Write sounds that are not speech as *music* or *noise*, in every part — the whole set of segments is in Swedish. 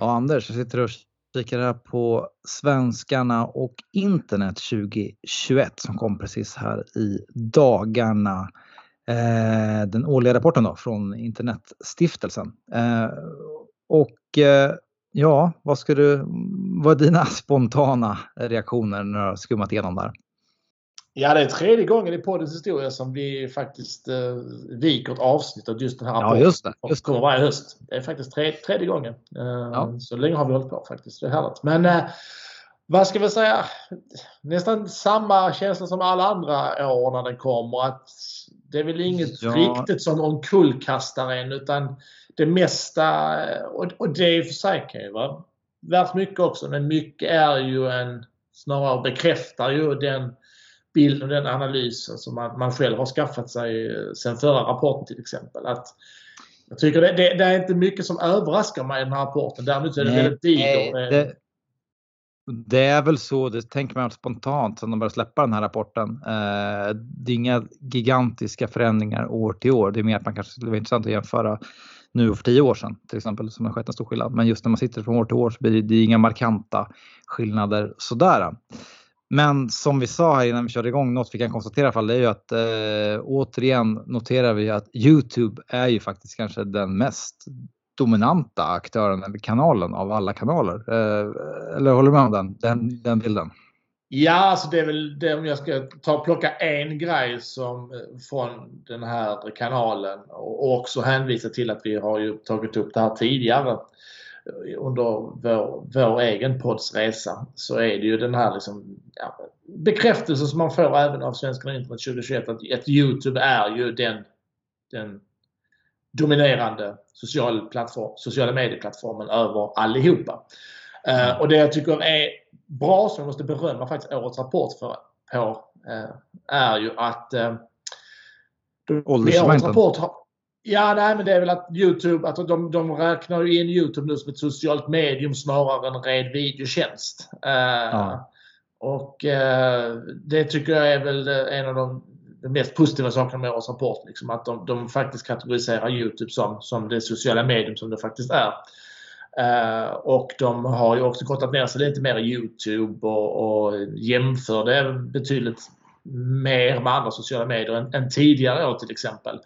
Ja, Anders, jag sitter och kikar här på Svenskarna och internet 2021 som kom precis här i dagarna. Eh, den årliga rapporten då från Internetstiftelsen. Eh, och eh, ja, vad, ska du, vad är dina *laughs* spontana reaktioner när du har skummat igenom där? Ja, det är tredje gången i poddens historia som vi faktiskt eh, viker ett avsnitt av just den här rapporten. Ja, just det. Just det. varje höst. Det är faktiskt tre, tredje gången. Eh, ja. Så länge har vi hållit på faktiskt. Det är härligt. Men eh, vad ska vi säga? Nästan samma känsla som alla andra år när den kommer. Att det är väl inget ja. riktigt som omkullkastar en utan det mesta, och, och det i och för sig kan ju vara värt mycket också, men mycket är ju en, snarare bekräftar ju den bilden och den analysen som man, man själv har skaffat sig sen förra rapporten till exempel. Att jag tycker det, det, det, är inte mycket som överraskar mig i den här rapporten. Däremot är det nej, väldigt diger. Det, det, är väl så, det tänker man spontant sen de börjar släppa den här rapporten. Eh, det är inga gigantiska förändringar år till år. Det är mer att man kanske skulle vara intressant att jämföra nu och för tio år sedan till exempel som har skett en stor skillnad. Men just när man sitter från år till år så blir det, det inga markanta skillnader sådär. Men som vi sa här innan vi körde igång, något vi kan konstatera i alla fall, det är ju att eh, återigen noterar vi att Youtube är ju faktiskt kanske den mest dominanta aktören eller kanalen av alla kanaler. Eh, eller håller du med om den, den, den bilden? Ja, alltså det är väl det om jag ska ta och plocka en grej som, eh, från den här kanalen och också hänvisa till att vi har ju tagit upp det här tidigare under vår, vår egen podds resa så är det ju den här liksom, ja, bekräftelsen som man får även av Svenskarna Internet 2021 att, att Youtube är ju den, den dominerande social plattform, sociala medieplattformen över allihopa. Uh, och det jag tycker är bra, som jag måste berömma faktiskt årets rapport för, på, uh, är ju att uh, rapport har, Ja, nej, men det är väl att Youtube, att de, de räknar ju in Youtube nu som ett socialt medium snarare än en ren videotjänst. Uh, ja. Och uh, det tycker jag är väl en av de, de mest positiva sakerna med årets rapport. Liksom, att de, de, faktiskt kategoriserar Youtube som, som det sociala medium som det faktiskt är. Uh, och de har ju också kortat ner sig lite mer i Youtube och, och jämför det betydligt mer med andra sociala medier än, än tidigare år till exempel.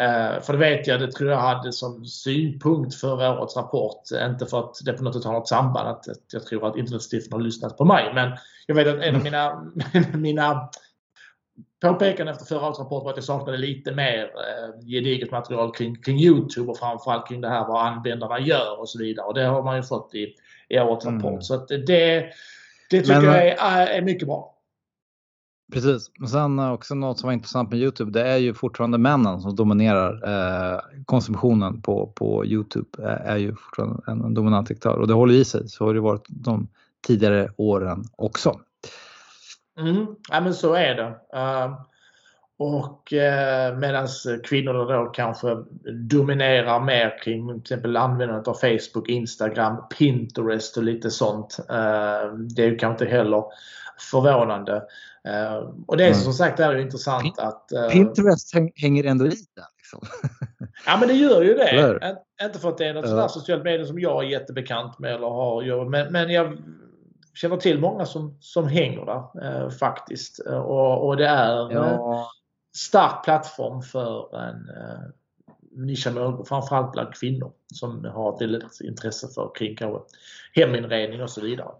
Eh, för det vet jag, det tror jag hade som synpunkt för årets rapport. Inte för att det på något sätt har något samband, att jag tror att Internetstiftelsen har lyssnat på mig. Men jag vet att en av mina, *laughs* mina påpekanden efter förra årets rapport var att jag saknade lite mer eh, gediget material kring, kring Youtube och framförallt kring det här vad användarna gör och så vidare. Och det har man ju fått i, i årets mm. rapport. Så det, det tycker Men, jag är, är mycket bra. Precis, men sen eh, också något som var intressant med Youtube, det är ju fortfarande männen som dominerar eh, konsumtionen på, på Youtube. Eh, är ju fortfarande en, en dominant aktör och det håller i sig. Så har det varit de tidigare åren också. Mm, ja men så är det. Uh, och eh, uh, medan kvinnorna då kanske dominerar mer kring till exempel användandet av Facebook, Instagram, Pinterest och lite sånt. Uh, det är ju kanske inte heller förvånande. Uh, och det är mm. som sagt är det intressant Pin att... Uh, Pinterest hänger ändå i där. Liksom. *laughs* ja men det gör ju det. Inte för att det är något uh. socialt medium som jag är jättebekant med eller har. Men, men jag känner till många som, som hänger där uh, faktiskt. Och, och det är ja. stark plattform för en nischad målgrupp, framförallt bland kvinnor som har ett väldigt intresse för kring heminredning och så vidare.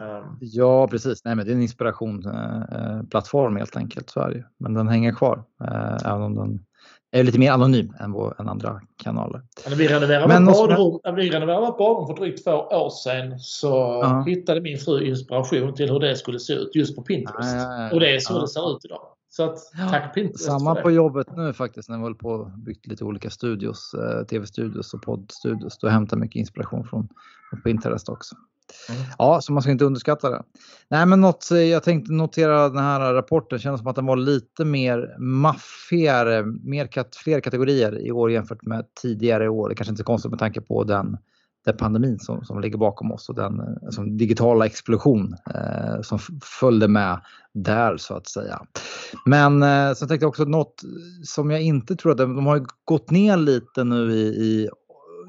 Ehm. Ja, precis. Nej, men det är en inspirationsplattform helt enkelt. Så är det. Men den hänger kvar. Eh, även om den är lite mer anonym än, vår, än andra kanaler. När vi renoverade vårt badrum, när vi renoverade vårt badrum för drygt två år sedan så uh hittade min fru inspiration till hur det skulle se ut just på Pinterest. Uh, och det är så det ser ut idag. Så att, tack Pinterest Samma på jobbet nu faktiskt när vi håller på och byggt lite olika studios, eh, tv-studios och poddstudios. Då hämtar mycket inspiration från, från Pinterest också. Mm. Ja, så man ska inte underskatta det. Nej, men något, eh, jag tänkte notera den här rapporten, känns som att den var lite mer maffigare, mer kat, fler kategorier i år jämfört med tidigare år. Det kanske inte är så konstigt med tanke på den, den pandemin som, som ligger bakom oss och den eh, som digitala explosion eh, som följde med där så att säga. Men eh, sen tänkte jag också något som jag inte tror att de, de har gått ner lite nu i, i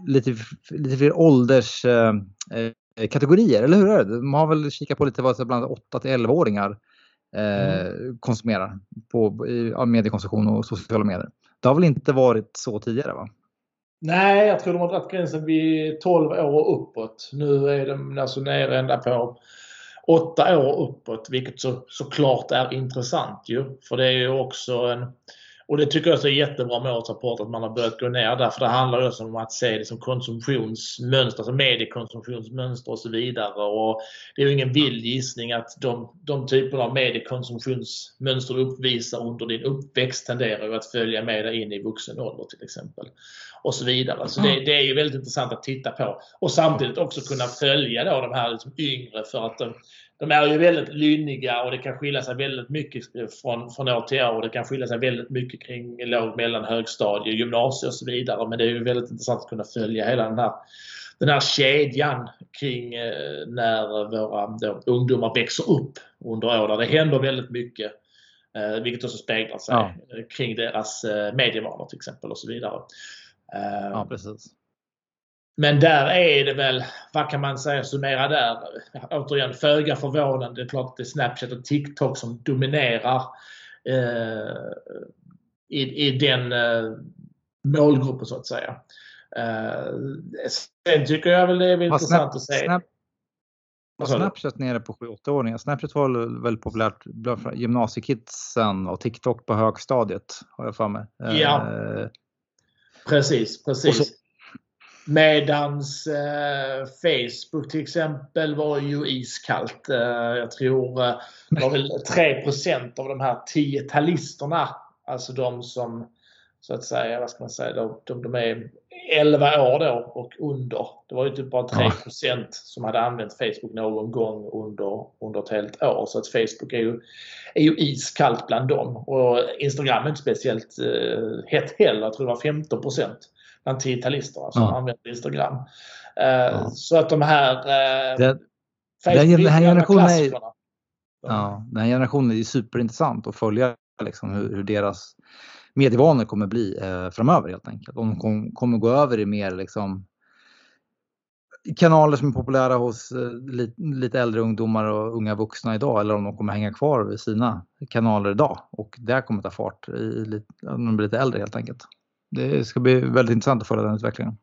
lite, lite fler ålders... eh, eh eller hur är det? De har väl kikat på lite vad bland 8 till 11-åringar eh, mm. konsumerar på ja, mediekonsumtion och sociala medier. Det har väl inte varit så tidigare va? Nej, jag tror de har dragit gränsen vid 12 år och uppåt. Nu är de alltså nere ända på 8 år uppåt, vilket så, såklart är intressant ju. För det är ju också en och det tycker jag är jättebra med årets rapport att man har börjat gå ner där. För det handlar också om att se det som konsumtionsmönster, alltså mediekonsumtionsmönster och så vidare. Och det är ju ingen vild gissning att de, de typerna av mediekonsumtionsmönster du uppvisar under din uppväxt tenderar ju att följa med dig in i vuxen ålder till exempel. Och så vidare. Så det, det, är ju väldigt intressant att titta på. Och samtidigt också kunna följa då de här liksom yngre för att de, de är ju väldigt lynniga och det kan skilja sig väldigt mycket från, från år till år. Det kan skilja sig väldigt mycket kring låg, mellan, högstadie, gymnasie och så vidare. Men det är ju väldigt intressant att kunna följa hela den här, den här kedjan kring eh, när våra då, ungdomar växer upp under år där det händer väldigt mycket. Eh, vilket också speglar sig ja. kring deras eh, medievanor till exempel och så vidare. Ja, precis. Men där är det väl, vad kan man säga, summera där? Återigen, föga förvånande. Det är klart att det är Snapchat och TikTok som dominerar eh, i, i den eh, målgruppen så att säga. Eh, sen tycker jag väl det är intressant snap, att se. Snap, var Snapchat nere på 7-8-åringar? Snapchat var väldigt populärt bland gymnasiekidsen och TikTok på högstadiet har jag för mig. Ja. Eh, precis, precis. Medans eh, Facebook till exempel var ju iskallt. Eh, jag tror eh, det var väl 3 av de här 10-talisterna, alltså de som så att säga, vad ska man säga, de, de, de är 11 år då och under. Det var ju typ bara 3 ja. som hade använt Facebook någon gång under, under ett helt år. Så att Facebook är ju, är ju iskallt bland dem. Och Instagram är inte speciellt eh, hett heller. Jag tror det var 15 bland 10-talisterna som ja. använder Instagram. Eh, ja. Så att de här eh, den, den här generationen är, ja, den här generationen är superintressant att följa liksom, hur, hur deras medievanor kommer bli eh, framöver helt enkelt. Om de kom, kommer gå över i mer liksom, kanaler som är populära hos eh, lite, lite, äldre ungdomar och unga vuxna idag eller om de kommer hänga kvar vid sina kanaler idag och det kommer ta fart i, när de blir lite äldre helt enkelt det ska bli väldigt intressant att följa den utvecklingen.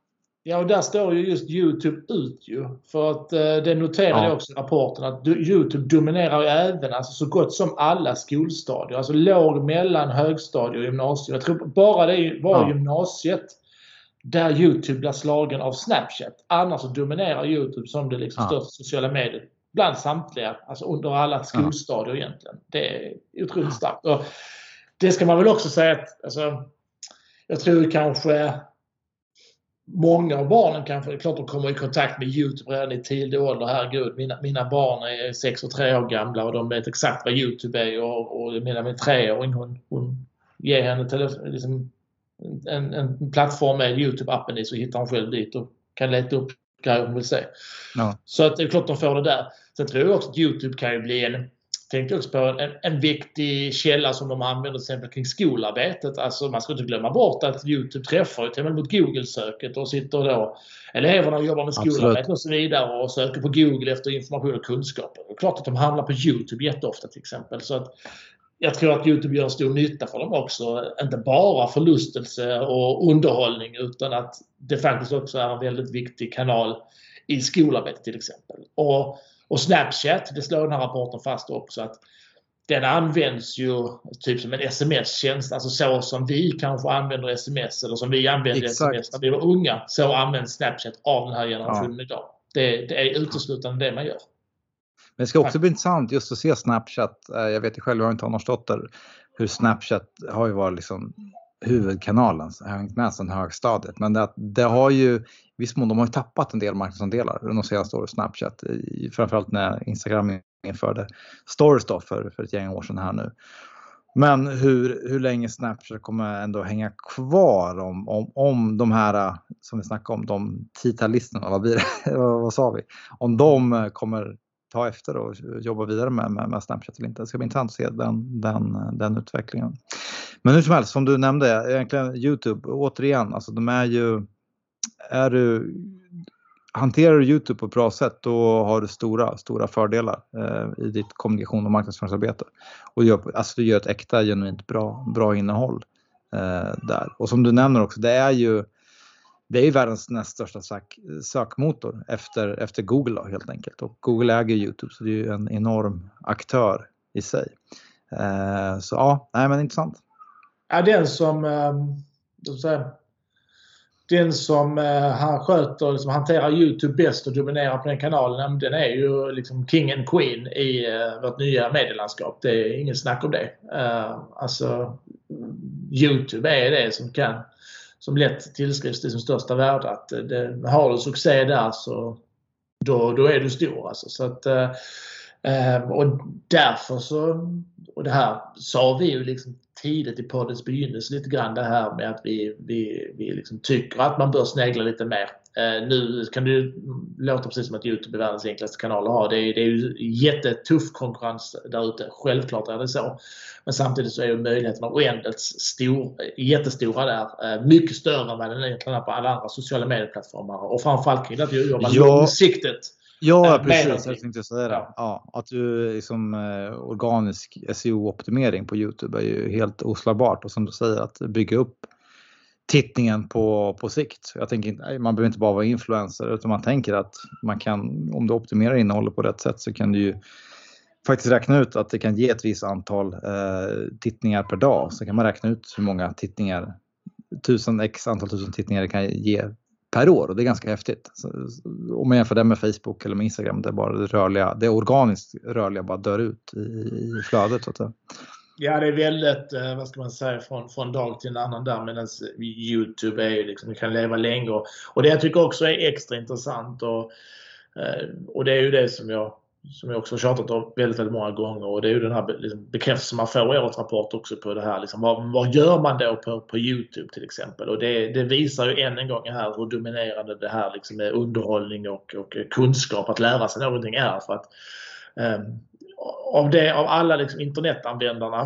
Ja, och där står ju just Youtube ut ju. För att eh, det noterade jag också i rapporten att Youtube dominerar ju även alltså så gott som alla skolstadier. Alltså låg, mellan, högstadier och gymnasium. Jag tror bara det var ja. gymnasiet där Youtube blir slagen av Snapchat. Annars dominerar Youtube som det liksom ja. största sociala mediet bland samtliga, alltså under alla skolstadier ja. egentligen. Det är otroligt starkt. Och det ska man väl också säga att alltså, jag tror kanske många av barnen kanske, klart de kommer i kontakt med Youtube redan i tidig ålder. Herregud, mina, mina barn är 6 och 3 år gamla och de vet exakt vad Youtube är och, och mina min treåring hon, hon ger henne liksom, en, en plattform med Youtube-appen i så hittar hon själv dit och kan leta upp grejer hon vill se. Ja. Så att det är klart de får det där. Sen tror jag också att Youtube kan ju bli en tänkte också på en, en viktig källa som de använder till exempel kring skolarbetet. Alltså man ska inte glömma bort att Youtube träffar ju till och med mot Google-söket och sitter då eleverna och jobbar med skolarbete och så vidare och söker på Google efter information och kunskaper. Det är klart att de hamnar på Youtube jätteofta till exempel. Så att jag tror att Youtube gör stor nytta för dem också. Inte bara förlustelse och underhållning utan att det faktiskt också är en väldigt viktig kanal i skolarbetet till exempel. Och och Snapchat, det slår den här rapporten fast också att den används ju typ som en sms-tjänst, alltså så som vi kanske använder sms eller som vi använde Exakt. sms när vi var unga. Så används Snapchat av den här generationen ja. idag. Det, det, är uteslutande det man gör. Men det ska också bli intressant just att se Snapchat. Eh, jag vet ju själv, jag har en tonårsdotter, hur Snapchat har ju varit liksom huvudkanalen, hängt med sedan högstadiet. Men det, det har ju viss mån, de har ju tappat en del marknadsandelar de senaste åren, Snapchat, framförallt när Instagram införde stories då för, för ett gäng år sedan här nu. Men hur, hur länge Snapchat kommer ändå hänga kvar om, om, om de här som vi snackade om, de titalisterna, vad, blir *laughs* vad, vad sa vi? Om de kommer ta efter och jobba vidare med, med, med Snapchat eller inte. Det ska bli intressant att se den, den, den utvecklingen. Men hur som helst, som du nämnde, egentligen Youtube, återigen, alltså de är ju är du, hanterar du Youtube på ett bra sätt då har du stora, stora fördelar eh, i ditt kommunikation och marknadsföringsarbete. Och du gör, alltså du gör ett äkta, genuint bra, bra innehåll eh, där. Och som du nämner också, det är ju det är världens näst största sök, sökmotor efter, efter Google då, helt enkelt. Och Google äger Youtube så det är ju en enorm aktör i sig. Eh, så ja, nej men intressant. Ja, den som, ehm, säga, den som eh, han sköter, liksom, hanterar Youtube bäst och dominerar på den kanalen, ehm, den är ju liksom king and queen i eh, vårt nya medielandskap. Det är ingen snack om det. Eh, alltså, Youtube är det som kan som lätt tillskrivs till sin största värde. Att det, har du succé där så då, då är du stor. Alltså. Så att, och därför så, och det här sa vi ju liksom tidigt i poddens begynnelse lite grann det här med att vi, vi, vi liksom tycker att man bör snegla lite mer. Eh, nu kan det låta precis som att Youtube är världens enklaste kanal att ha. Det är, det är ju jättetuff konkurrens där ute. Självklart är det så. Men samtidigt så är ju möjligheterna oändligt stor, jättestora där. Eh, mycket större än vad den egentligen är på alla andra sociala medieplattformar. Och framförallt kring att jobba ja. långsiktigt. Ja, äh, precis. Jag tänkte säga det. Ja. ja att du liksom eh, organisk SEO-optimering på Youtube är ju helt oslagbart och som du säger att bygga upp tittningen på, på sikt. Jag tänker man behöver inte bara vara influencer utan man tänker att man kan, om du optimerar innehållet på rätt sätt så kan du ju faktiskt räkna ut att det kan ge ett visst antal eh, tittningar per dag. Så kan man räkna ut hur många tittningar, tusen x antal tusen tittningar det kan ge per år och det är ganska häftigt. Så, om man jämför det med Facebook eller med Instagram där bara det rörliga, det organiskt rörliga bara dör ut i, i flödet. Så att. Ja, det är väldigt, eh, vad ska man säga, från, från dag till en annan där medan Youtube är ju liksom, kan leva länge. Och, och det jag tycker också är extra intressant och, eh, och det är ju det som jag som jag också har tjatat om väldigt, väldigt många gånger och det är ju den här liksom, bekräftelsen man får i årets rapport också på det här. Liksom, vad, vad gör man då på, på Youtube till exempel? Och det, det visar ju än en gång här hur dominerande det här liksom, med underhållning och, och kunskap, att lära sig någonting är. För att, eh, av, det, av alla liksom, internetanvändarna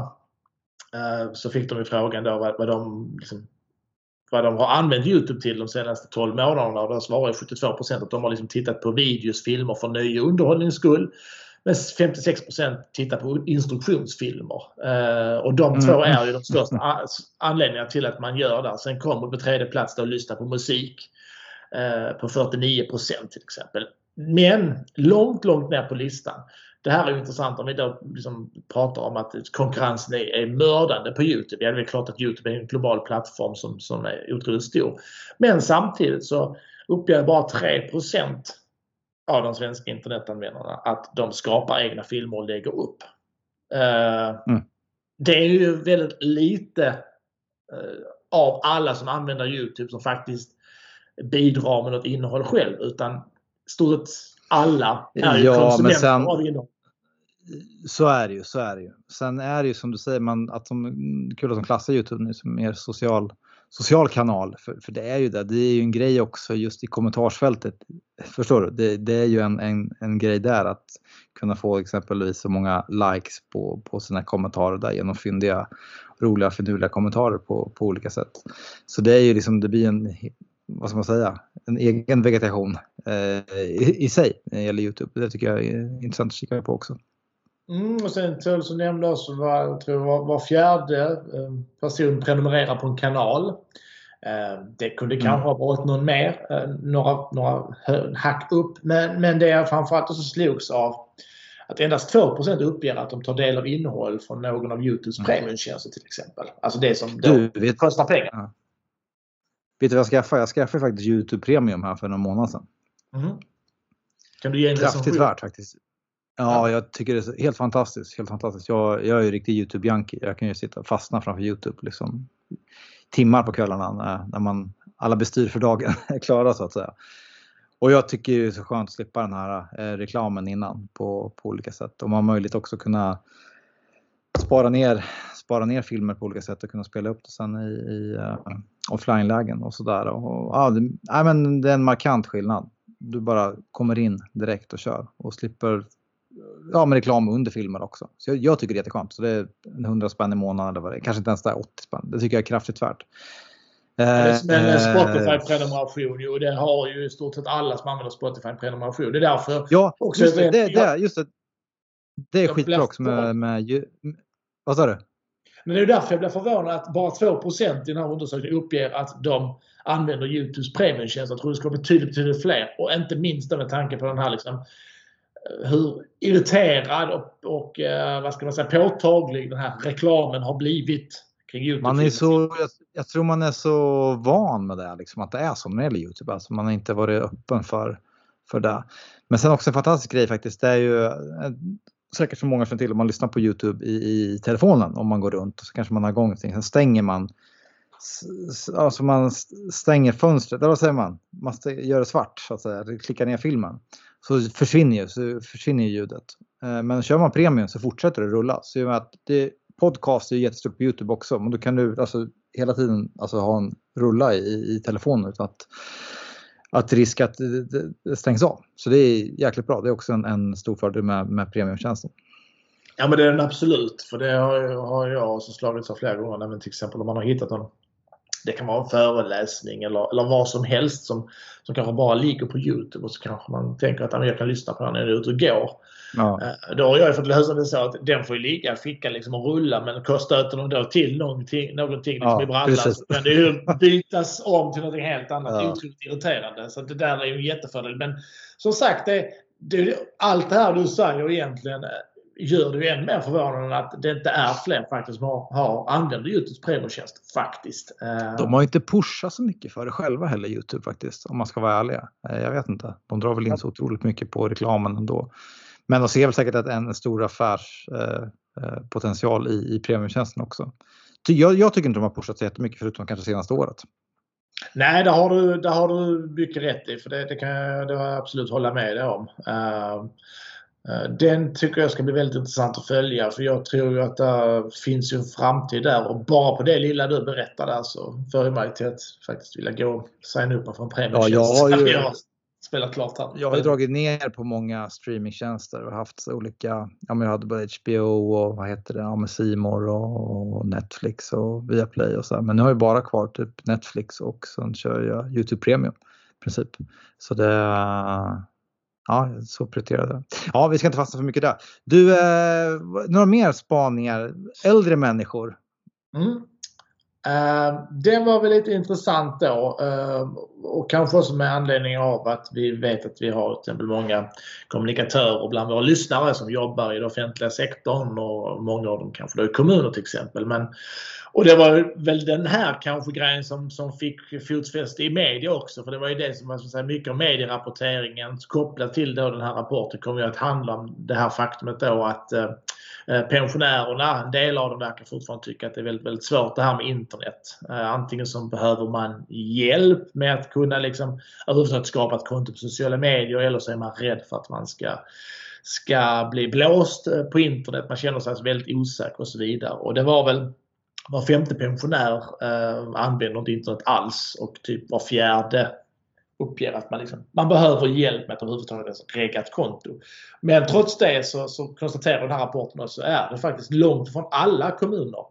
eh, så fick de ju frågan då vad, vad de liksom, vad de har använt Youtube till de senaste 12 månaderna och där svarar 72 att de har liksom tittat på videos, filmer för nöje och underhållnings skull. Men 56% tittar på instruktionsfilmer. Eh, och de mm. två är ju de största anledningarna till att man gör det. Sen kommer på tredje plats då att lyssna på musik eh, på 49% till exempel. Men långt, långt ner på listan det här är intressant om vi då liksom pratar om att konkurrensen är, är mördande på Youtube. Ja, det är klart att Youtube är en global plattform som, som är otroligt stor. Men samtidigt så uppger bara 3% av de svenska internetanvändarna att de skapar egna filmer och lägger upp. Uh, mm. Det är ju väldigt lite uh, av alla som använder Youtube som faktiskt bidrar med något innehåll själv utan stort alla är ju ja, konsumenter sen. Så är det ju, så är det ju. Sen är det ju som du säger, man, att de kul att de klassar Youtube nu som mer social, social kanal. För, för det är ju det, det är ju en grej också just i kommentarsfältet. Förstår du? Det, det är ju en, en, en grej där att kunna få exempelvis så många likes på, på sina kommentarer där genom fyndiga, roliga, finurliga kommentarer på, på olika sätt. Så det är ju liksom, det blir en vad ska man säga, en egen vegetation eh, i, i, sig när det gäller Youtube. Det tycker jag är intressant att kika på också. Mm, och sen tror som nämnde också var, tror var, var fjärde eh, person prenumererar på en kanal. Eh, det kunde mm. kanske ha varit någon mer, eh, några, några hack upp. Men, men det jag framförallt också slogs av att endast 2% uppger att de tar del av innehåll från någon av Youtubes mm. premiumtjänster till exempel. Alltså det som du vet, kostar pengar. Vet du vad jag skaffade? Jag skaffade faktiskt Youtube Premium här för några månader sedan. Mm. Kan du ge en Kraftigt värt faktiskt. Ja, jag tycker det är helt fantastiskt. Helt fantastiskt. Jag, jag är ju riktig Youtube-junkie. Jag kan ju sitta och fastna framför Youtube liksom, timmar på kvällarna när, när man, alla bestyr för dagen *laughs* är klara så att säga. Och jag tycker det är så skönt att slippa den här eh, reklamen innan på, på olika sätt. Och man har möjlighet också kunna spara ner, spara ner filmer på olika sätt och kunna spela upp det sen i, i uh, offline-lägen och sådär. Och, ja, det, ja, men det är en markant skillnad. Du bara kommer in direkt och kör och slipper ja, med reklam under filmer också. Så jag, jag tycker det är jätteskönt. Så det är 100 spänn i månaden eller vad det är. Kanske inte ens där 80 spänn. Det tycker jag är kraftigt värt. Det är som en Spotify-prenumeration och det har ju i stort sett alla som använder Spotify-prenumeration. Det är därför Ja, också just det. det, det, just det. Det är skitbra också med, med... Vad sa du? Men det är därför jag blir förvånad att bara 2% i den här undersökningen uppger att de använder Youtubes premiumtjänst. Jag tror det ska vara betydligt, betydligt fler. Och inte minst med tanke på den här liksom, eh, hur irriterad och, och eh, vad ska man säga, påtaglig den här reklamen har blivit kring Youtube. Man är så, jag, jag, tror man är så van med det, liksom, att det är så när det gäller Youtube. Alltså, man har inte varit öppen för, för det. Men sen också en fantastisk grej faktiskt, det är ju eh, säkert som många känner till om man lyssnar på Youtube i, i telefonen om man går runt och så kanske man har igång någonting. Sen stänger man alltså man stänger fönstret, eller vad säger man? Man gör det svart så att säga, klickar ner filmen. Så försvinner ju, så försvinner ljudet. Eh, men kör man premium så fortsätter det rulla. Så att det, podcast är jättestort på Youtube också, men då kan du alltså hela tiden alltså, ha en rulla i, i telefonen utan att, att risk att det, stängs av. Så det är jäkligt bra. Det är också en, en stor fördel med, med premiumtjänsten. Ja men det är den absolut. För det har, har jag också slagits av flera gånger. Även till exempel om man har hittat någon det kan vara en föreläsning eller, eller vad som helst som, som kanske bara ligger på Youtube och så kanske man tänker att jag kan lyssna på den när jag är ute och går. Ja. Eh, då har jag fått lösa det så att den får ligga i fickan liksom och rulla men stöter de då till någonting, någonting liksom ja, i brallan så kan det ju bytas om till något helt annat. Ja. Otroligt irriterande. Så det där är ju en jättefördel. Men som sagt, det, det, allt det här du säger egentligen gör det ju än mer förvånande att det inte är fler faktiskt som har, har använder Youtubes premiumtjänst faktiskt. Eh, de har inte pushat så mycket för det själva heller Youtube faktiskt om man ska vara ärliga. Eh, jag vet inte. De drar väl in så otroligt mycket på reklamen ändå. Men de ser väl säkert att en stor affärspotential eh, i, i premiumtjänsten också. Jag, jag tycker inte de har pushat så jättemycket förutom kanske senaste året. Nej, det har du, det har du mycket rätt i. För det, det kan jag, det jag absolut hålla med dig om. Uh, den tycker jag ska bli väldigt intressant att följa för jag tror ju att det finns en framtid där och bara på det lilla du berättar där så jag mig till att faktiskt vilja gå och signa upp för en premietjänst. Ja, jag har ju *laughs* spelat klart här. Jag har ju dragit ner på många streamingtjänster och haft olika, ja men jag hade både HBO och vad heter det, ja med Simor och Netflix och Viaplay och så här. Men nu har jag bara kvar typ Netflix och sen kör jag YouTube Premium i princip. Så det Ja, så prioriterade. Ja, vi ska inte fastna för mycket där. Du, eh, några mer spaningar? Äldre människor? Mm. Eh, den var väl lite intressant då eh, och kanske också med anledning av att vi vet att vi har till exempel många kommunikatörer bland våra lyssnare som jobbar i den offentliga sektorn och många av dem kanske då i kommuner till exempel. Men och det var väl den här kanske grejen som, som fick fotfäste i media också. För det var ju det som var så säga, mycket av medierapporteringen kopplat till då den här rapporten kommer ju att handla om det här faktumet då att eh, eh, pensionärerna, en del av dem verkar fortfarande tycka att det är väldigt, väldigt svårt det här med internet. Eh, antingen så behöver man hjälp med att kunna liksom överhuvudtaget skapa ett konto på sociala medier eller så är man rädd för att man ska ska bli blåst eh, på internet. Man känner sig alltså väldigt osäker och så vidare. Och det var väl var femte pensionär eh, använder inte internet alls och typ var fjärde uppger att man, liksom, man behöver hjälp med att överhuvudtaget regga ett konto. Men trots det så, så konstaterar den här rapporten så är det faktiskt långt ifrån alla kommuner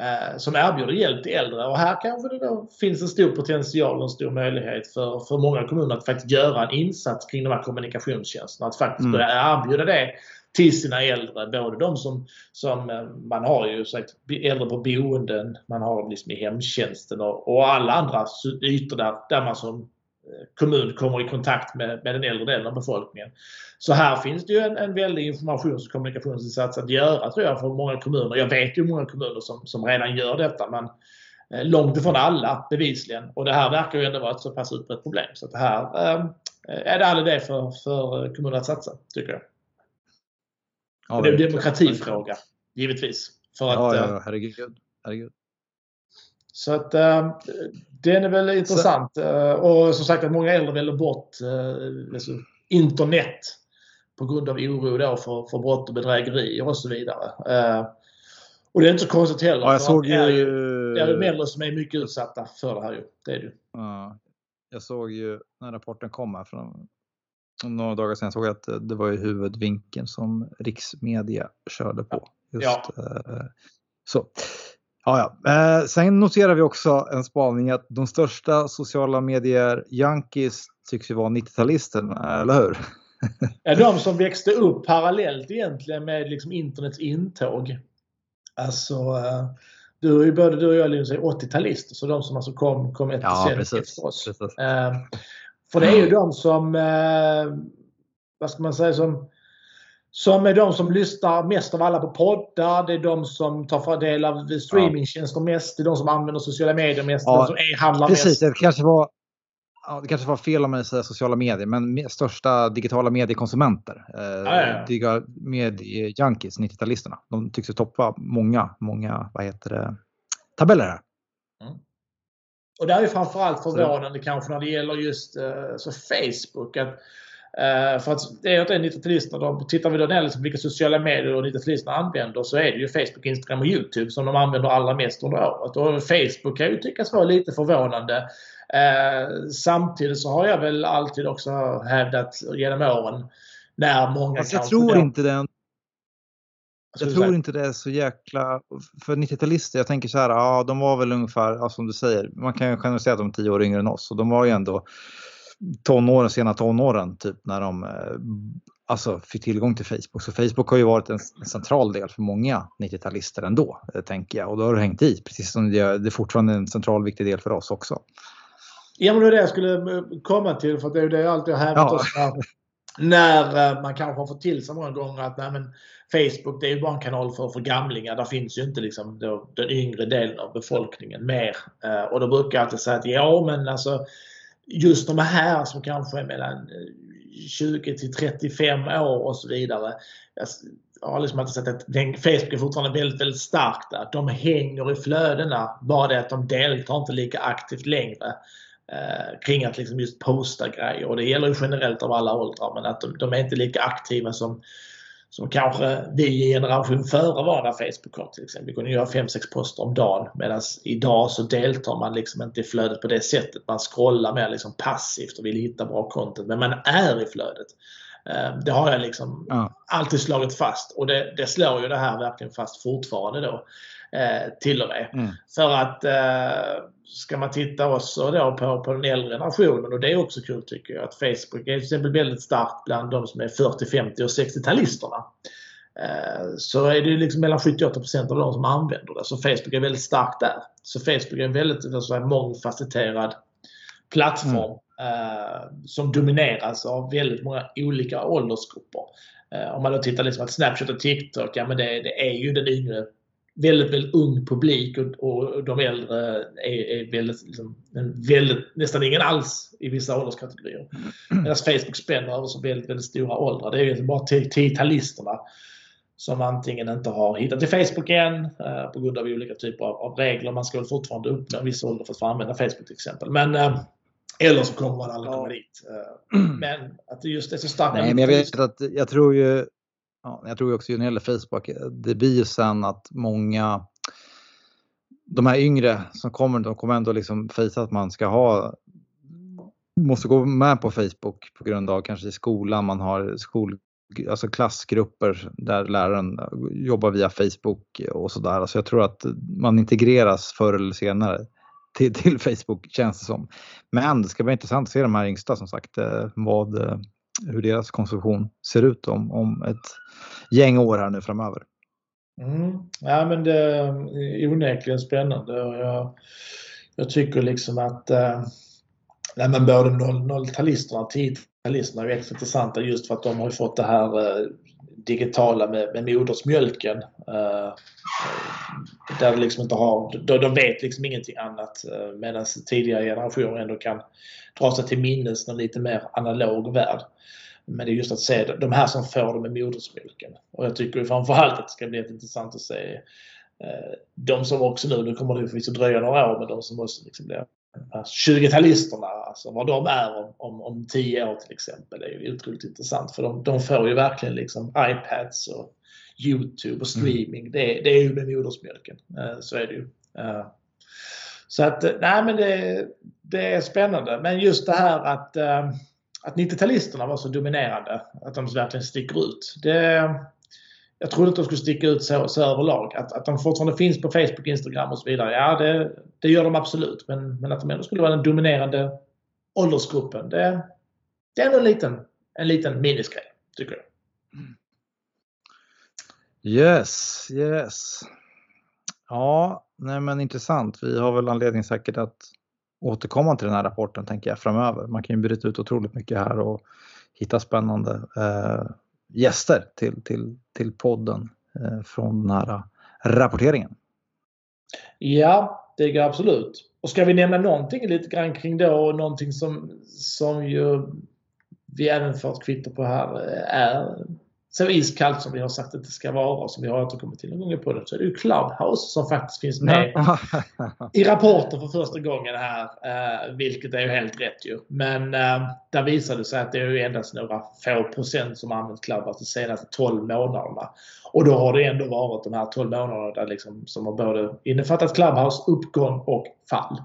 eh, som erbjuder hjälp till äldre. Och här kanske det då finns en stor potential och en stor möjlighet för, för många kommuner att faktiskt göra en insats kring de här kommunikationstjänsterna. Att faktiskt mm. börja erbjuda det till sina äldre. Både de som, som eh, man har ju sagt, äldre på boenden, man har liksom i hemtjänsten och, och alla andra ytor där, där man som eh, kommun kommer i kontakt med, med den äldre delen av befolkningen. Så här finns det ju en, en väldig informations och kommunikationsinsats att göra tror jag för många kommuner. Jag vet ju många kommuner som, som redan gör detta men eh, långt ifrån alla bevisligen. Och det här verkar ju ändå vara ett så pass utbrett problem. Så det här eh, eh, är det all idé för, för kommuner att satsa, tycker jag. Ja, det är en demokratifråga, givetvis. För att, ja, ja, eh, herregud. herregud. Så att äh, den är väl intressant. Så... Eh, och som sagt att många äldre väljer bort äh, alltså, internet på grund av oro då för, för brott och bedrägerier och så vidare. Äh, och det är inte så konstigt heller. Ja, jag såg ju... Det är ju det är äldre som är mycket utsatta för det här ju. Det är det ju. Ja, jag såg ju när rapporten kom här från några dagar sedan såg jag att det var i huvudvinkeln som riksmedia körde på. Just, ja. Eh, så. Ja, ja. Eh, sen noterar vi också en spaning att de största sociala medier junkies tycks ju vara 90-talisterna, eller hur? *laughs* ja, de som växte upp parallellt egentligen med liksom internets intåg. Alltså, eh, du är ju både du och jag är 80-talister, så de som alltså kom, kom ett ja, decennium efter oss. Precis. För det är ju de som, eh, vad ska man säga, som som är de som lyssnar mest av alla på poddar. Det är de som tar del av streamingtjänster mest. Det är de som använder sociala medier mest. Ja, de som e-handlar precis, mest. Det kanske var ja, det kanske var fel om jag säger sociala medier, men största digitala mediekonsumenter. Eh, ja. Medie-junkies, 90-talisterna. De tycks ju toppa många, många, vad heter det, tabeller här. Mm. Och det är ju framförallt förvånande Så. kanske när det gäller just uh, så Facebook. Att, uh, för att det är inte 90-talisterna, tittar vi då ner liksom vilka sociala medier 90-talisterna använder så är det ju Facebook, Instagram och YouTube som de använder allra mest under året. Och Facebook kan ju tyckas vara lite förvånande. Eh, samtidigt så har jag väl alltid också hävdat genom åren när många alltså, Jag tror inte den jag tror inte det är så jäkla... För 90-talister, jag tänker så här, ja de var väl ungefär, ja, som du säger, man kan ju generalisera att de är tio år yngre än oss och de var ju ändå tonåren, sena tonåren typ när de eh, alltså, fick tillgång till Facebook. Så Facebook har ju varit en, en central del för många 90-talister ändå, eh, tänker jag. Och då har det hängt i, precis som det, det är fortfarande en central viktig del för oss också. Ja men det är det jag skulle eh, komma till för det är det jag alltid har hävdat ja när, eh, man kanske har fått till sig många gånger att nej, men Facebook det är ju bara en kanal för, för gamlingar. Där finns ju inte liksom då, den yngre delen av befolkningen mer. Eh, och då brukar jag alltid säga att ja men alltså just de här som kanske är mellan eh, 20 till 35 år och så vidare. Jag har liksom alltid sett att Facebook är fortfarande väldigt, väldigt starkt där. De hänger i flödena. Bara det att de deltar inte lika aktivt längre kring att liksom just posta grejer. Och det gäller ju generellt av alla åldrar men att de, de är inte lika aktiva som, som kanske vi i generation före var när Facebook kom till exempel. Vi kunde göra 5-6 poster om dagen medan idag så deltar man liksom inte i flödet på det sättet. Man scrollar mer liksom passivt och vill hitta bra content men man är i flödet. Eh, det har jag liksom ja. alltid slagit fast och det, det slår ju det här verkligen fast fortfarande då. Eh, till och med. Mm. För att eh, ska man titta också då på, på den äldre generationen och det är också kul tycker jag att Facebook är till exempel väldigt starkt bland de som är 40, 50 och 60-talisterna. Eh, så är det liksom mellan 78% av de som använder det. Så Facebook är väldigt starkt där. Så Facebook är en väldigt alltså, mångfacetterad plattform mm. som domineras av väldigt många olika åldersgrupper. Om man då tittar liksom att Snapchat och TikTok, ja men det, det är ju den yngre väldigt, väldigt ung publik och, och de äldre är, är väldigt, liksom, väldigt, nästan ingen alls i vissa ålderskategorier. Medan Facebook spänner över så väldigt, väldigt stora åldrar. Det är ju bara 10-talisterna som antingen inte har hittat till Facebook än eh, på grund av olika typer av, av, regler. Man ska väl fortfarande uppnå en viss ålder för att få använda Facebook till exempel. Men, eh, eller så kommer man aldrig komma dit. Eh, *clears throat* men att det just är så starkt. Nej, men jag vet att jag tror ju ja, jag tror också när det gäller Facebook, eh, det blir ju sen att många de här yngre som kommer, de kommer ändå liksom fejsa att man ska ha måste gå med på Facebook på grund av kanske i skolan man har skol, alltså klassgrupper där läraren jobbar via Facebook och sådär. Så alltså jag tror att man integreras förr eller senare till, till Facebook känns det som. Men det ska bli intressant att se de här yngsta som sagt eh, vad, eh, hur deras konsumtion ser ut om, om ett gäng år här nu framöver. Mm. Ja, men det är onekligen spännande jag, jag tycker liksom att eh, nej, men både 0-talisterna och 10-talisterna är extra intressanta just för att de har fått det här eh, digitala med, med modersmjölken. Eh, där liksom inte har, de, de vet liksom ingenting annat eh, medan tidigare generationer ändå kan dra sig till minnes en lite mer analog värld. Men det är just att se de här som får det med modersmjölken. Och jag tycker framförallt att det ska bli intressant att se eh, de som också nu, nu kommer det förvisso dröja några år, men de som också liksom blir 20-talisterna, alltså vad de är om, om, om 10 år till exempel, det är ju otroligt intressant. För de, de får ju verkligen liksom iPads och YouTube och mm. streaming. Mm. Det, det är ju med modersmjölken. Eh, så är det ju. Eh, så att, nej men det, det är spännande. Men just det här att att 90-talisterna var så dominerande, att de verkligen sticker ut. Det, jag trodde inte de skulle sticka ut så, så överlag. Att, att de fortfarande finns på Facebook, Instagram och så vidare. Ja, det, det gör de absolut. Men, men att de ändå skulle vara den dominerande åldersgruppen. Det, det är ändå en liten, en liten minusgrej, tycker jag. Yes, yes. Ja, nej men intressant. Vi har väl anledning säkert att återkomma till den här rapporten tänker jag framöver. Man kan ju bryta ut otroligt mycket här och hitta spännande eh, gäster till, till, till podden eh, från den här eh, rapporteringen. Ja, det går absolut. Och ska vi nämna någonting lite grann kring då, någonting som, som ju vi även får ett kvitto på här eh, är så iskallt som vi har sagt att det ska vara och som vi har återkommit till någon gång på det så är det ju Clubhouse som faktiskt finns med i rapporten för första gången här. Eh, vilket är ju helt rätt ju. Men eh, där visade det sig att det är ju endast några få procent som använt Clubhouse de senaste 12 månaderna. Och då har det ändå varit de här 12 månaderna där liksom, som har både innefattat Clubhouse, uppgång och fall.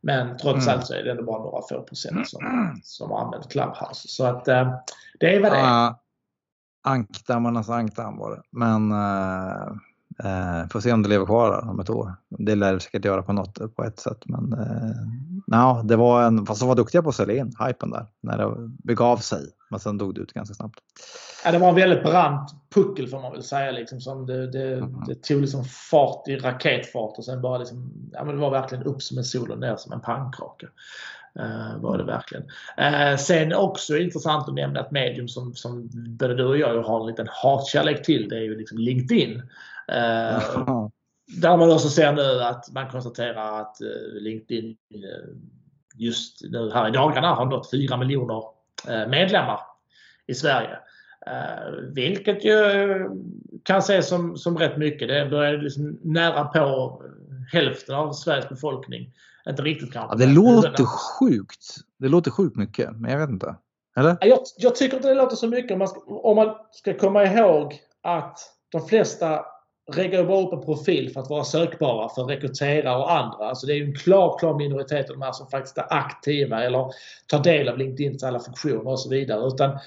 Men trots mm. allt så är det ändå bara några få procent som, som har använt Clubhouse. Så att eh, det är vad det är ankdammarnas ankdamm var det. Men eh, eh, får se om det lever kvar om ett år. Det lär det säkert göra på något på ett sätt. Men eh, no, det var en, fast de var duktiga på att sälja in hypen där när det begav sig. Men sen dog det ut ganska snabbt. Ja, det var en väldigt brant puckel får man väl säga. Liksom, som det, det, mm. det tog liksom fart i raketfart och sen bara liksom, ja, men det var verkligen upp som en sol och ner som en pannkaka. Uh, var det verkligen. Uh, sen också intressant att nämna ett medium som, som både du och jag har en liten hatkärlek till. Det är ju liksom LinkedIn. Uh, där man också ser nu att man konstaterar att LinkedIn just nu här i dagarna har nått 4 miljoner medlemmar i Sverige. vilket ju kan ses som, som rätt mycket. Det börjar liksom nära på hälften av Sveriges befolkning inte riktigt kanske. Ja, det låter sjukt. Det låter sjukt mycket, men jag vet inte. Eller? Jag, jag tycker inte det låter så mycket om man, ska, om man ska komma ihåg att de flesta reggar bara upp en profil för att vara sökbara för rekryterare och andra. Alltså det är ju en klar, klar minoritet av de här som faktiskt är aktiva eller tar del av LinkedIns alla funktioner och så vidare. Utan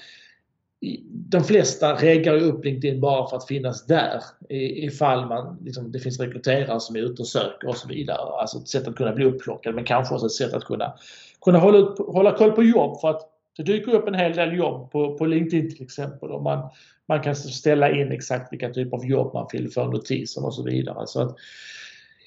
de flesta reggar ju upp LinkedIn bara för att finnas där ifall man, liksom, det finns rekryterare som är ute och söker och så vidare. Alltså ett sätt att kunna bli upplockad men kanske också ett sätt att kunna, kunna hålla, upp, hålla koll på jobb för att det dyker upp en hel del jobb på, på LinkedIn till exempel och man, man kan ställa in exakt vilka typer av jobb man vill få notiser om och så vidare. Så att,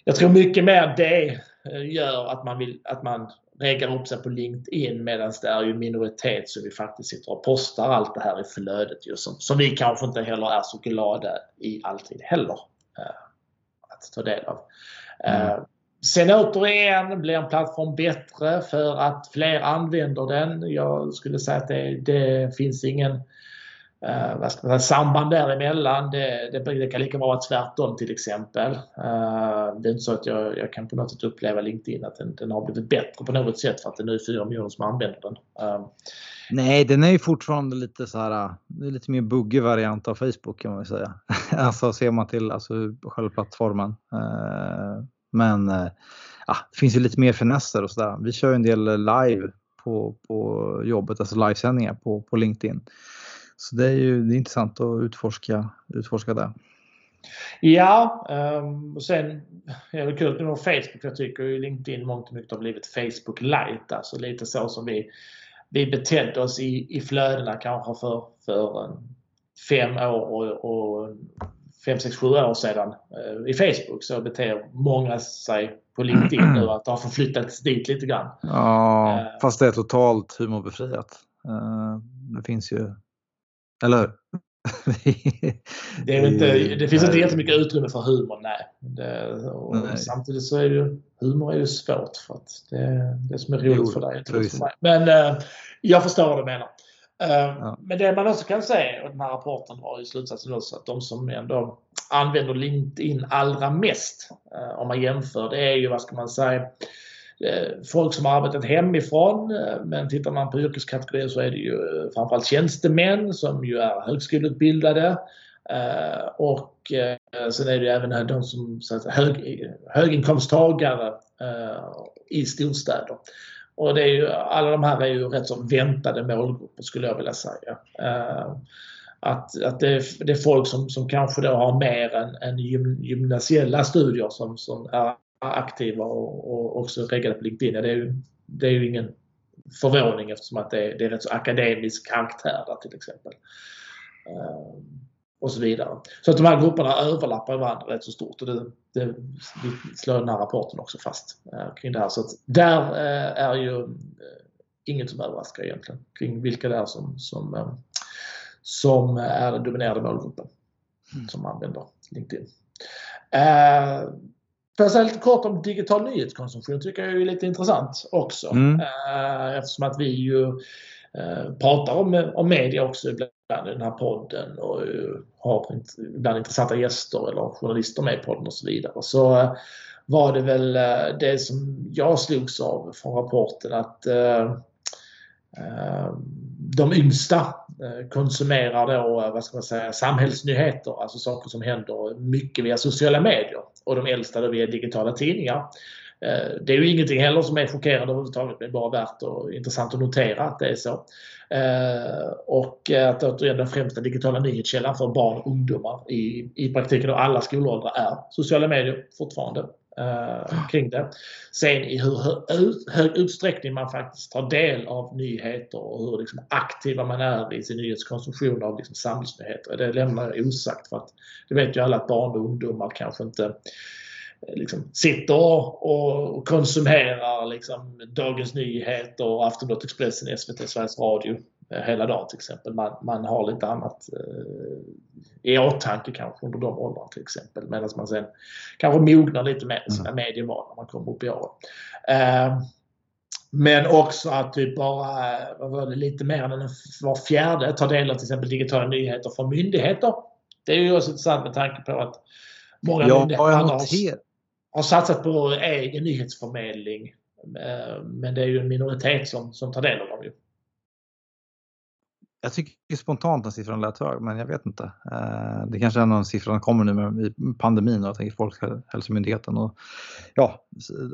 jag tror mycket mer det eh, gör att man, vill, att man reggar upp sig på LinkedIn medan det är ju minoritet som vi faktiskt sitter och postar allt det här i flödet ju som, som vi kanske inte heller är så glada i alltid heller eh, att ta del av. Mm. Eh, sen återigen, blir en plattform bättre för att fler använder den? Jag skulle säga att det, det finns ingen eh, vad ska man säga, samband däremellan. Det, det, det kan lika bra vara tvärtom till exempel. Eh, det är inte så att jag, jag kan på något sätt uppleva LinkedIn att den, den, har blivit bättre på något sätt för att det nu är 4 miljoner som använder den. Eh. Nej, den är ju fortfarande lite så här, det är lite mer buggig variant av Facebook kan man väl säga. *laughs* alltså ser man till alltså, själva plattformen. Eh, men eh, ja, det finns ju lite mer finesser och sådär. Vi kör en del live på, på jobbet, alltså livesändningar på, på LinkedIn. Så det är ju det är intressant att utforska, utforska det. Ja, um, och sen är det kul med Facebook. Jag tycker ju LinkedIn mångt och mycket har blivit Facebook light. Alltså lite så som vi, vi betedde oss i, i flödena kanske för, för fem år och, och fem, sex, sju år sedan uh, i Facebook så beter många sig på LinkedIn nu att det har förflyttats dit lite grann. Ja, uh, fast det är totalt humorbefriat. Uh, det finns ju eller *laughs* det, är inte, det finns inte jättemycket utrymme för humor, nej. Det, nej. Samtidigt så är ju humor är ju svårt för att det, det som är roligt jo, för dig är inte roligt för mig. Men uh, jag förstår vad du menar. Uh, ja. Men det man också kan säga, och den här rapporten har ju slutsatsen också, att de som ändå använder LinkedIn allra mest, uh, om man jämför, det är ju, vad ska man säga, Eh, Eh, folk som har arbetat hemifrån. Eh, men tittar man på yrkeskategorier så är det ju eh, framförallt tjänstemän som ju är högskoleutbildade. Och sen är det ju även de som så hög, höginkomsttagare i storstäder. Och det är ju, alla de här är ju rätt så väntade målgrupper skulle jag vilja säga. att, att det, är, det är folk som, som kanske då har mer än, än gymnasiella studier som, som är aktiva och, och också reggade på LinkedIn. Det är, ju, det är ju ingen förvåning eftersom att det är, det är rätt så akademisk karaktär där till exempel. Uh, och så vidare. Så att de här grupperna överlappar varandra rätt så stort och det, det slår den här rapporten också fast uh, kring det här. Så att där uh, är ju inget som överraskar egentligen kring vilka det är som, som, som är den dominerande målgruppen mm. som använder LinkedIn. Får jag säga lite kort om digital nyhetskonsumtion tycker jag är lite intressant också. Mm. Eh, eftersom att vi ju eh, pratar om, om media också ibland i den här podden och har ibland intressanta gäster eller journalister med i podden och så vidare. Så eh, var det väl det som jag slogs av från rapporten att de yngsta Eh, konsumerar då, eh, vad ska man säga, samhällsnyheter, alltså saker som händer mycket via sociala medier och de äldsta då via digitala tidningar. Eh, det är ju ingenting heller som är chockerande överhuvudtaget, men bara värt och intressant att notera att det är så. Och att återigen den främsta digitala nyhetskällan för barn och ungdomar i, i praktiken och alla skolåldrar är sociala medier fortfarande eh, kring det. Sen i hur hög utsträckning man faktiskt tar del av nyheter och hur liksom aktiva man är i sin nyhetskonsumtion av liksom samhällsnyheter, det lämnar jag osagt. För att det vet ju alla att barn och ungdomar kanske inte eh, liksom, sitter och konsumerar liksom, Dagens Nyheter, Aftonbladet Expressen, SVT, Sveriges Radio eh, hela dagen till exempel. Man, man har lite annat eh, i åtanke kanske under de åldrarna till exempel. Medan man sen kanske mognar lite mer i sina mm. medieval när man kommer upp i åren. Eh, men också att typ bara vad var det, lite mer än var fjärde tar del av till exempel digitala nyheter från myndigheter. Det är ju också intressant med tanke på att många ja, myndigheter har, har satsat på egen nyhetsförmedling. Eh, men det är ju en minoritet som, som tar del av dem. Ju. Jag tycker spontant att siffran lät hög, men jag vet inte. Eh, det kanske är någon siffra som kommer nu med pandemin och Folkhälsomyndigheten och ja,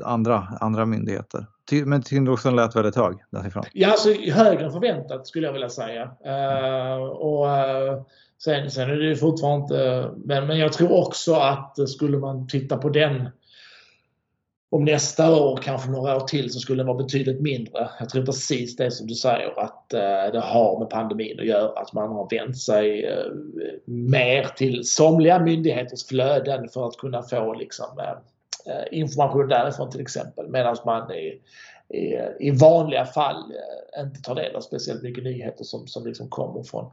andra, andra myndigheter. Men tycker du också den lät väldigt hög, den siffran? Ja, alltså högre än förväntat skulle jag vilja säga. Mm. och eh, sen, sen är det ju fortfarande inte... Men, men jag tror också att skulle man titta på den om nästa år, kanske några år till, så skulle den vara betydligt mindre. Jag tror precis det som du säger att eh, det har med pandemin att göra. Att man har vänt sig eh, mer till somliga myndigheters flöden för att kunna få liksom, eh, information därifrån till exempel. Medan man i, i, i vanliga fall inte tar del av speciellt mycket nyheter som, som liksom kommer från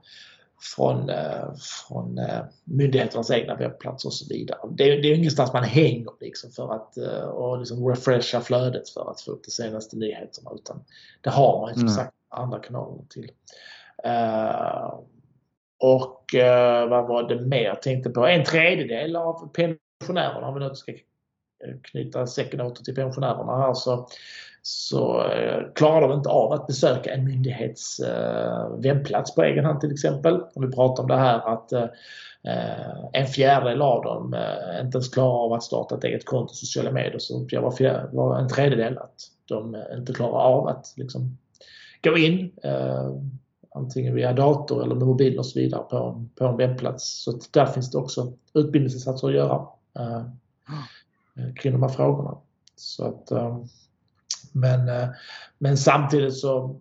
från, eh, från eh, myndigheternas egna webbplatser och så vidare. Det, är, det är ingenstans man hänger liksom för att eh, och liksom refresha flödet för att få upp de senaste nyheterna utan det har man ju som mm. sagt andra kanaler till. och vad var det mer jag tänkte på? En tredjedel av pensionärerna, om vi nu ska knyta säcken åter till pensionärerna här, så så eh, klarar de inte av att besöka en myndighets eh, webbplats på egen hand till exempel. Om vi pratar om det här att eh, en fjärdedel av dem inte ens klarar av att starta ett eget konto i sociala medier så var, fjär, var en tredjedel att de inte klarar av att liksom, gå in antingen via dator eller med mobil och så vidare på en, på en webbplats. Så där finns det också utbildningsinsatser att göra kring de här frågorna. Så att, men, eh, men samtidigt så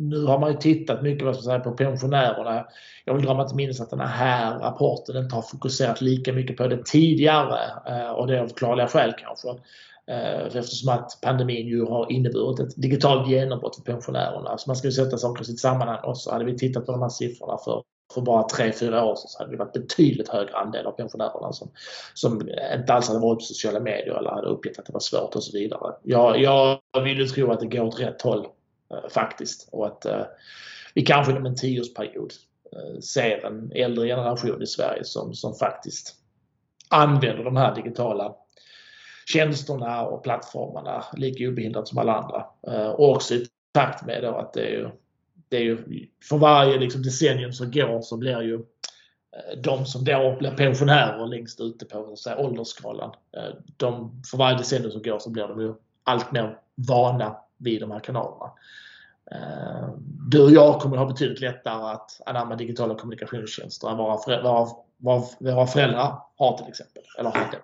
nu har man ju tittat mycket vad ska säga, på pensionärerna. Jag vill dra mig till minnes att den här rapporten inte har fokuserat lika mycket på det tidigare eh, och det är av klarliga skäl kanske. Eh, eftersom att pandemin ju har inneburit ett digitalt genombrott för pensionärerna. Så man ska ju sätta saker i sitt sammanhang också. Hade vi tittat på de här siffrorna för för bara 3-4 år sedan så hade det varit betydligt högre andel av pensionärerna som, som inte alls hade varit på sociala medier eller hade uppgett att det var svårt och så vidare. Jag, jag vill ju tro att det går åt rätt håll eh, faktiskt och att eh, vi kanske inom en tioårsperiod eh, ser en äldre generation i Sverige som, som faktiskt använder de här digitala tjänsterna och plattformarna lika obehindrat som alla andra. Eh, och också i takt med då att det är ju det är ju, för varje liksom, decennium som går så blir ju eh, de som då blir pensionärer längst ute på så här, åldersskalan. Eh, de, för varje decennium som går så blir de ju allt mer vana vid de här kanalerna. Eh, du och jag kommer ha betydligt lättare att anamma digitala kommunikationstjänster än våra, våra, våra, våra föräldrar har till exempel. Eller hade.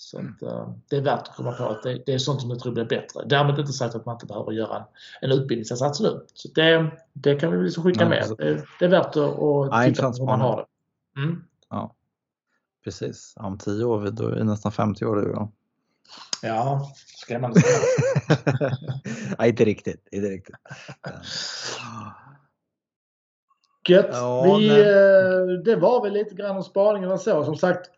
Så att, uh, det är värt att komma på att det, det, är sånt som jag tror blir bättre. Därmed inte sagt att man inte behöver göra en, en utbildningsinsats nu. Så det, det kan vi liksom skicka Nej, med. Det, det, är värt att, att titta på hur man har det. Mm. Ja, precis. Om tio år, då är vi nästan 50 år du och Ja, skrämmande. *laughs* Nej, inte riktigt. Inte riktigt. Gött. Ja, vi, eh, det var väl lite grann om spaningen och så. Som sagt,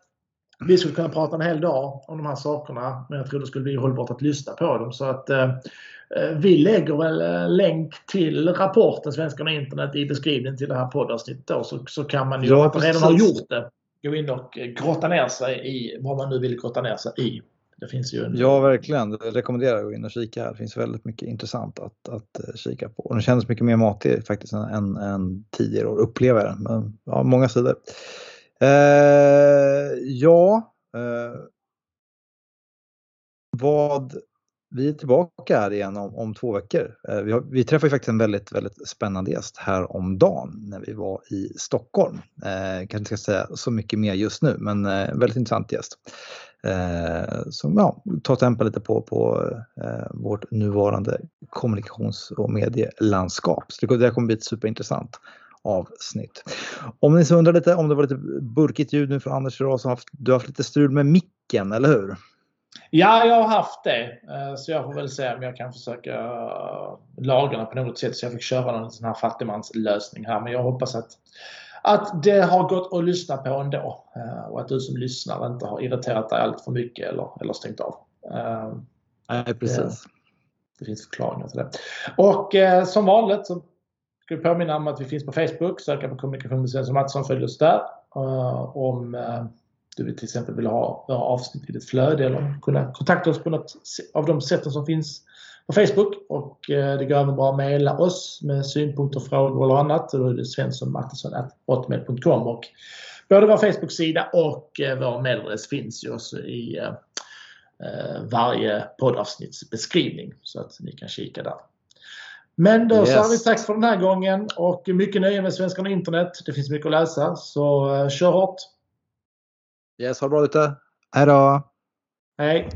vi skulle kunna prata en hel dag om de här sakerna, men jag tror det skulle bli hållbart att lyssna på dem. Så att eh, eh vi lägger väl en eh, länk till rapporten Svenskarna och internet i beskrivningen till det här poddavsnittet då, så, så kan man ju, ja, redan har gjort det, gå in och grotta ner sig i vad man nu vill grotta ner sig i. Det finns ju en... Ja, verkligen. Jag rekommenderar att gå in och kika här. Det finns väldigt mycket intressant att, att eh, kika på. Och den kändes mycket mer matig faktiskt än, än, tidigare år, upplever jag Men ja, många sidor. Eh, ja, eh, vad vi är tillbaka här igen om, om två veckor. Eh, vi, har, vi träffade faktiskt en väldigt, väldigt spännande gäst här om dagen när vi var i Stockholm. Eh, kanske inte ska säga så mycket mer just nu, men eh, väldigt intressant gäst. Eh, som ja, tar tempen lite på, på eh, vårt nuvarande kommunikations och medielandskap. Så det, det kommer bli ett superintressant avsnitt. Om ni så undrar lite om det var lite burkigt ljud nu från Anders idag så har du har haft lite strul med micken, eller hur? Ja, jag har haft det. Eh, så jag får väl se om jag kan försöka eh, laga på något sätt. Så jag fick köra någon sån här fattigmanslösning här. Men jag hoppas att, att det har gått att lyssna på ändå. Eh, och att du som lyssnar inte har irriterat dig allt för mycket eller, eller stängt av. Nej, precis. Det, det finns förklaringar till det. Och som vanligt så ska vi påminna om att vi finns på Facebook. Söka på kommunikation med Svensson Mattsson. Följ oss där. Eh, om eh, du till exempel vill ha våra avsnitt i ditt flöde eller kunna kontakta oss på något av de sätten som finns på Facebook. Och eh, det går även bra att mejla oss med synpunkter, frågor eller annat. Då är det svenssonmartinsson.hotmail.com och både vår Facebook-sida och vår mejladress finns ju också i varje poddavsnitts beskrivning så att ni kan kika där. Men då yes. har vi tack för den här gången och mycket nöje med Svenskarna internet. Det finns mycket att läsa så kör hårt! Yes, ha det bra ute. Hej då! Hej!